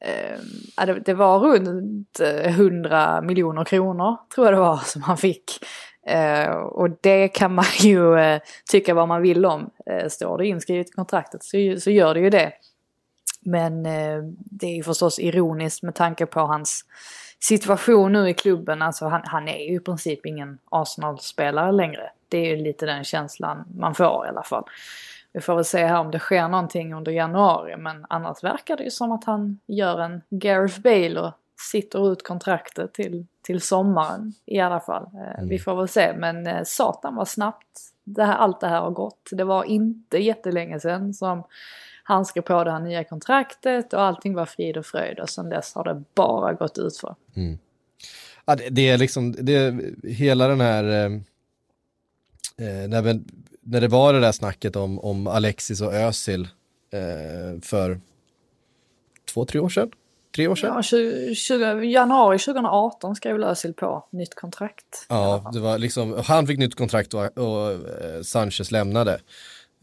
eh, det, det var runt eh, 100 miljoner kronor tror jag det var som han fick. Eh, och det kan man ju eh, tycka vad man vill om. Eh, står det inskrivet i kontraktet så, så gör det ju det. Men eh, det är ju förstås ironiskt med tanke på hans situation nu i klubben. Alltså han, han är ju i princip ingen Arsenal-spelare längre. Det är ju lite den känslan man får i alla fall. Vi får väl se här om det sker någonting under januari men annars verkar det ju som att han gör en Gareth Bale och sitter ut kontraktet till, till sommaren i alla fall. Eh, mm. Vi får väl se men eh, satan vad snabbt det här, allt det här har gått. Det var inte jättelänge sedan som han skrev på det här nya kontraktet och allting var frid och fröjd och sen dess har det bara gått ut för. Mm. Ja, det, det, är liksom, det är hela den här, eh, eh, när, när det var det där snacket om, om Alexis och Özil eh, för två, tre år sedan? Tre år sedan? Ja, 20, 20, januari 2018 skrev Özil på nytt kontrakt. Ja, det var liksom, han fick nytt kontrakt och, och eh, Sanchez lämnade.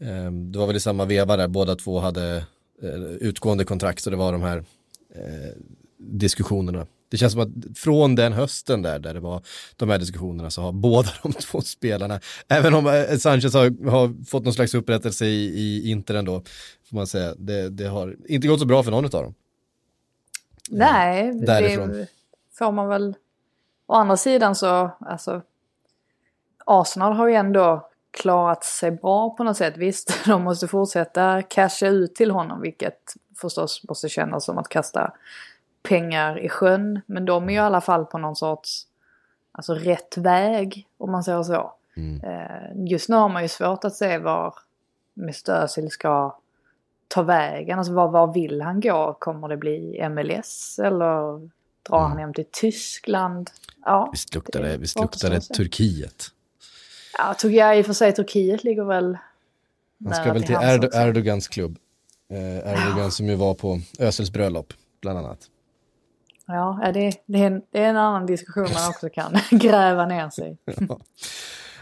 Ehm, det var väl i samma veva där båda två hade eh, utgående kontrakt så det var de här eh, diskussionerna. Det känns som att från den hösten där, där det var de här diskussionerna så har båda de två spelarna, även om eh, Sanchez har, har fått någon slags upprättelse i, i Inter ändå, får man säga, det, det har inte gått så bra för någon av dem. Nej, Därifrån. det får man väl. Å andra sidan så, alltså Arsenal har ju ändå klarat sig bra på något sätt. Visst, de måste fortsätta casha ut till honom vilket förstås måste kännas som att kasta pengar i sjön. Men de är ju i alla fall på någon sorts, alltså rätt väg om man säger så. Mm. Eh, just nu har man ju svårt att se var Mr Özil ska ta vägen. Alltså var, var vill han gå? Kommer det bli MLS eller drar mm. han hem till Tyskland? Ja, visst luktar det, visst luktar det Turkiet. Ja, tog jag i och för sig Turkiet ligger väl Han ska väl till Erd Erdogans klubb. Eh, Erdogan ja. som ju var på Ösels bröllop, bland annat. Ja, det, det, är en, det är en annan diskussion man också kan gräva ner sig ja.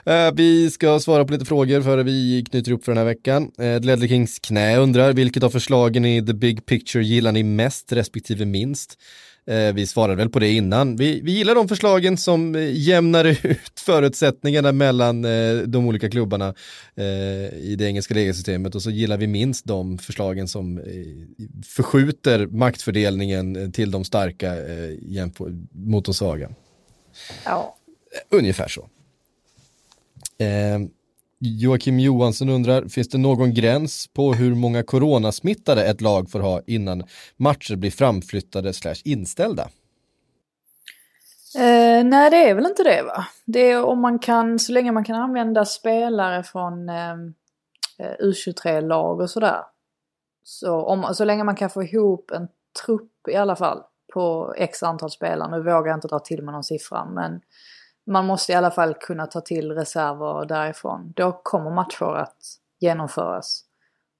Eh, vi ska svara på lite frågor före vi knyter ihop för den här veckan. Eh, Ledley Kings knä undrar, vilket av förslagen i The Big Picture gillar ni mest respektive minst? Eh, vi svarade väl på det innan. Vi, vi gillar de förslagen som eh, jämnar ut förutsättningarna mellan eh, de olika klubbarna i det engelska regelsystemet och så gillar vi minst de förslagen som förskjuter maktfördelningen till de starka mot de svaga. Ja. Ungefär så. Joakim Johansson undrar, finns det någon gräns på hur många coronasmittade ett lag får ha innan matcher blir framflyttade slash inställda? Eh, nej, det är väl inte det va? Det är om man kan, så länge man kan använda spelare från eh, U23-lag och sådär. Så, om, så länge man kan få ihop en trupp i alla fall på x antal spelare. Nu vågar jag inte dra till med någon siffra men man måste i alla fall kunna ta till reserver därifrån. Då kommer matcher att genomföras.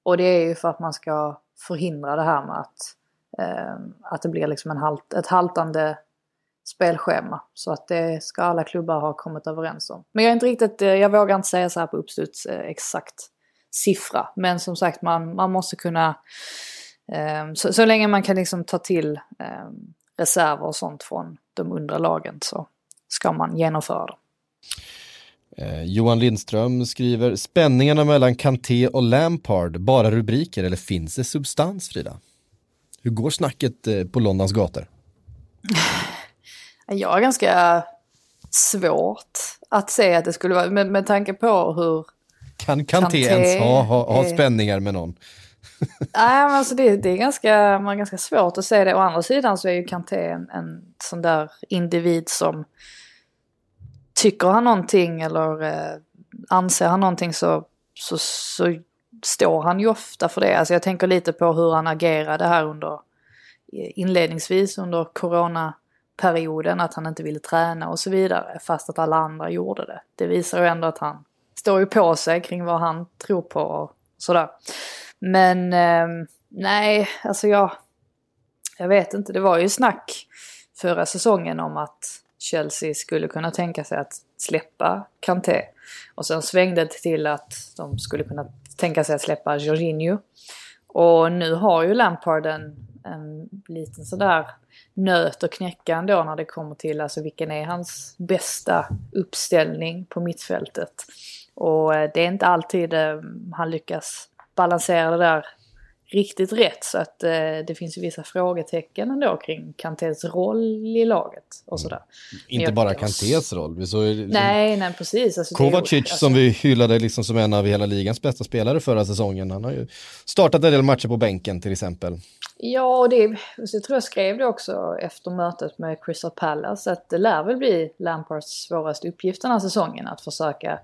Och det är ju för att man ska förhindra det här med att, eh, att det blir liksom en halt, ett haltande spelschema. Så att det ska alla klubbar ha kommit överens om. Men jag är inte riktigt, eh, jag vågar inte säga så här på uppstuds eh, exakt siffra. Men som sagt man, man måste kunna, eh, så, så, länge man kan liksom ta till eh, reserver och sånt från de undre lagen så ska man genomföra dem. Eh, Johan Lindström skriver spänningarna mellan Kanté och Lampard, bara rubriker eller finns det substans Frida? Hur går snacket eh, på Londons gator? Jag har ganska svårt att se att det skulle vara, med, med tanke på hur Kan Kanté, Kanté ens ha, ha, ha spänningar med någon? Nej, men alltså det, det är ganska, man är ganska svårt att se det. Å andra sidan så är ju Kanté en, en sån där individ som tycker han någonting eller eh, anser han någonting så, så, så står han ju ofta för det. Alltså jag tänker lite på hur han agerade här under eh, inledningsvis under coronaperioden, att han inte ville träna och så vidare, fast att alla andra gjorde det. Det visar ju ändå att han står ju på sig kring vad han tror på och sådär. Men eh, nej, alltså jag, jag vet inte, det var ju snack förra säsongen om att Chelsea skulle kunna tänka sig att släppa Kanté. Och sen svängde det till att de skulle kunna tänka sig att släppa Jorginho. Och nu har ju Lampard en, en liten sådär nöt att knäcka ändå när det kommer till alltså vilken är hans bästa uppställning på mittfältet. Och eh, det är inte alltid eh, han lyckas balansera det där riktigt rätt. Så att eh, det finns ju vissa frågetecken ändå kring Kantés roll i laget och sådär. Inte bara Kantés roll. Ju Nej, nej precis. Alltså, Kovacic alltså- som vi hyllade liksom som en av hela ligans bästa spelare förra säsongen. Han har ju startat en del matcher på bänken till exempel. Ja, och det, så jag tror jag skrev det också efter mötet med Crystal Palace att det lär väl bli Lampards svåraste uppgift den här säsongen att försöka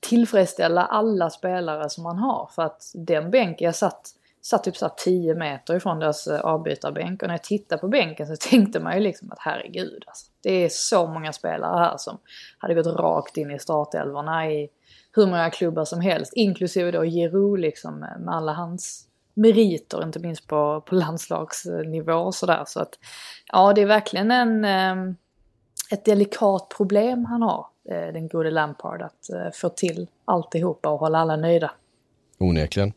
tillfredsställa alla spelare som man har. För att den bänken, jag satt, satt typ så här 10 meter ifrån deras eh, avbytarbänk och när jag tittade på bänken så tänkte man ju liksom att herregud alltså, Det är så många spelare här som hade gått rakt in i startelvorna i hur många klubbar som helst. Inklusive då Giroud liksom eh, med alla hans meriter, inte minst på, på landslagsnivå och sådär. Så att ja, det är verkligen en, eh, ett delikat problem han har, den gode Lampard, att få till alltihopa och hålla alla nöjda. Onekligen.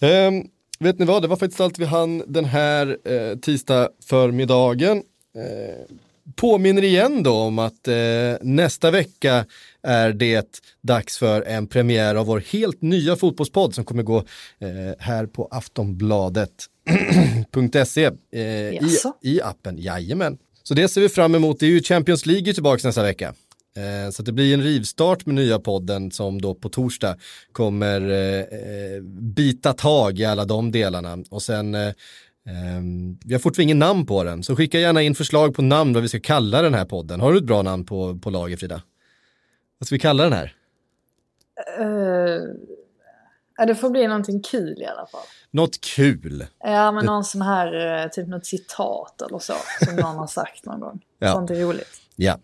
Ehm, vet ni vad, det var faktiskt allt vi hann den här eh, tisdag förmiddagen. Eh, påminner igen då om att eh, nästa vecka är det dags för en premiär av vår helt nya fotbollspodd som kommer gå eh, här på aftonbladet.se eh, i, i appen. Jajamän. Så det ser vi fram emot. Det är ju Champions League tillbaka nästa vecka. Eh, Så det blir en rivstart med nya podden som då på torsdag kommer eh, eh, bita tag i alla de delarna. Och sen, vi har fortfarande ingen namn på den, så skicka gärna in förslag på namn vad vi ska kalla den här podden. Har du ett bra namn på, på lager Frida? Vad ska vi kalla den här? Uh, det får bli någonting kul i alla fall. Något kul. Ja, men någon sån här, typ något citat eller så, som någon har sagt någon gång. Ja. Sånt är roligt. Ja,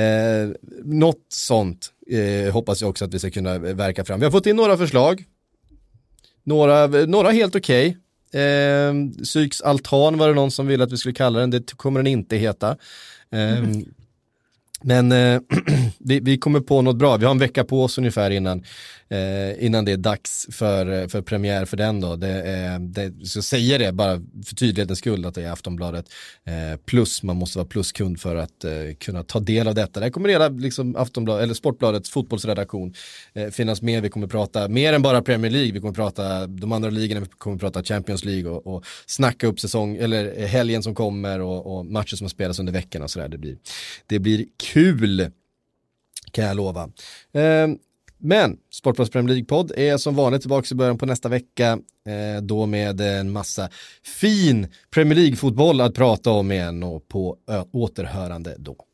eh, något sånt eh, hoppas jag också att vi ska kunna verka fram. Vi har fått in några förslag. Några, några helt okej. Eh, Syks altan var det någon som ville att vi skulle kalla den, det kommer den inte heta. Eh, men eh, vi, vi kommer på något bra, vi har en vecka på oss ungefär innan, eh, innan det är dags för, eh, för premiär för den då. Det, eh, det, så säger det bara för tydlighetens skull att det är Aftonbladet eh, plus, man måste vara pluskund för att eh, kunna ta del av detta. Där kommer hela liksom, Aftonbladet, eller Sportbladets fotbollsredaktion eh, finnas med. Vi kommer prata mer än bara Premier League, vi kommer prata de andra ligorna, vi kommer prata Champions League och, och snacka upp säsong, eller eh, helgen som kommer och, och matcher som spelas under veckan och sådär. Det blir, det blir kul kul kan jag lova. Eh, men Sportbladets Premier League-podd är som vanligt tillbaka i början på nästa vecka. Eh, då med en massa fin Premier League-fotboll att prata om igen och på återhörande då.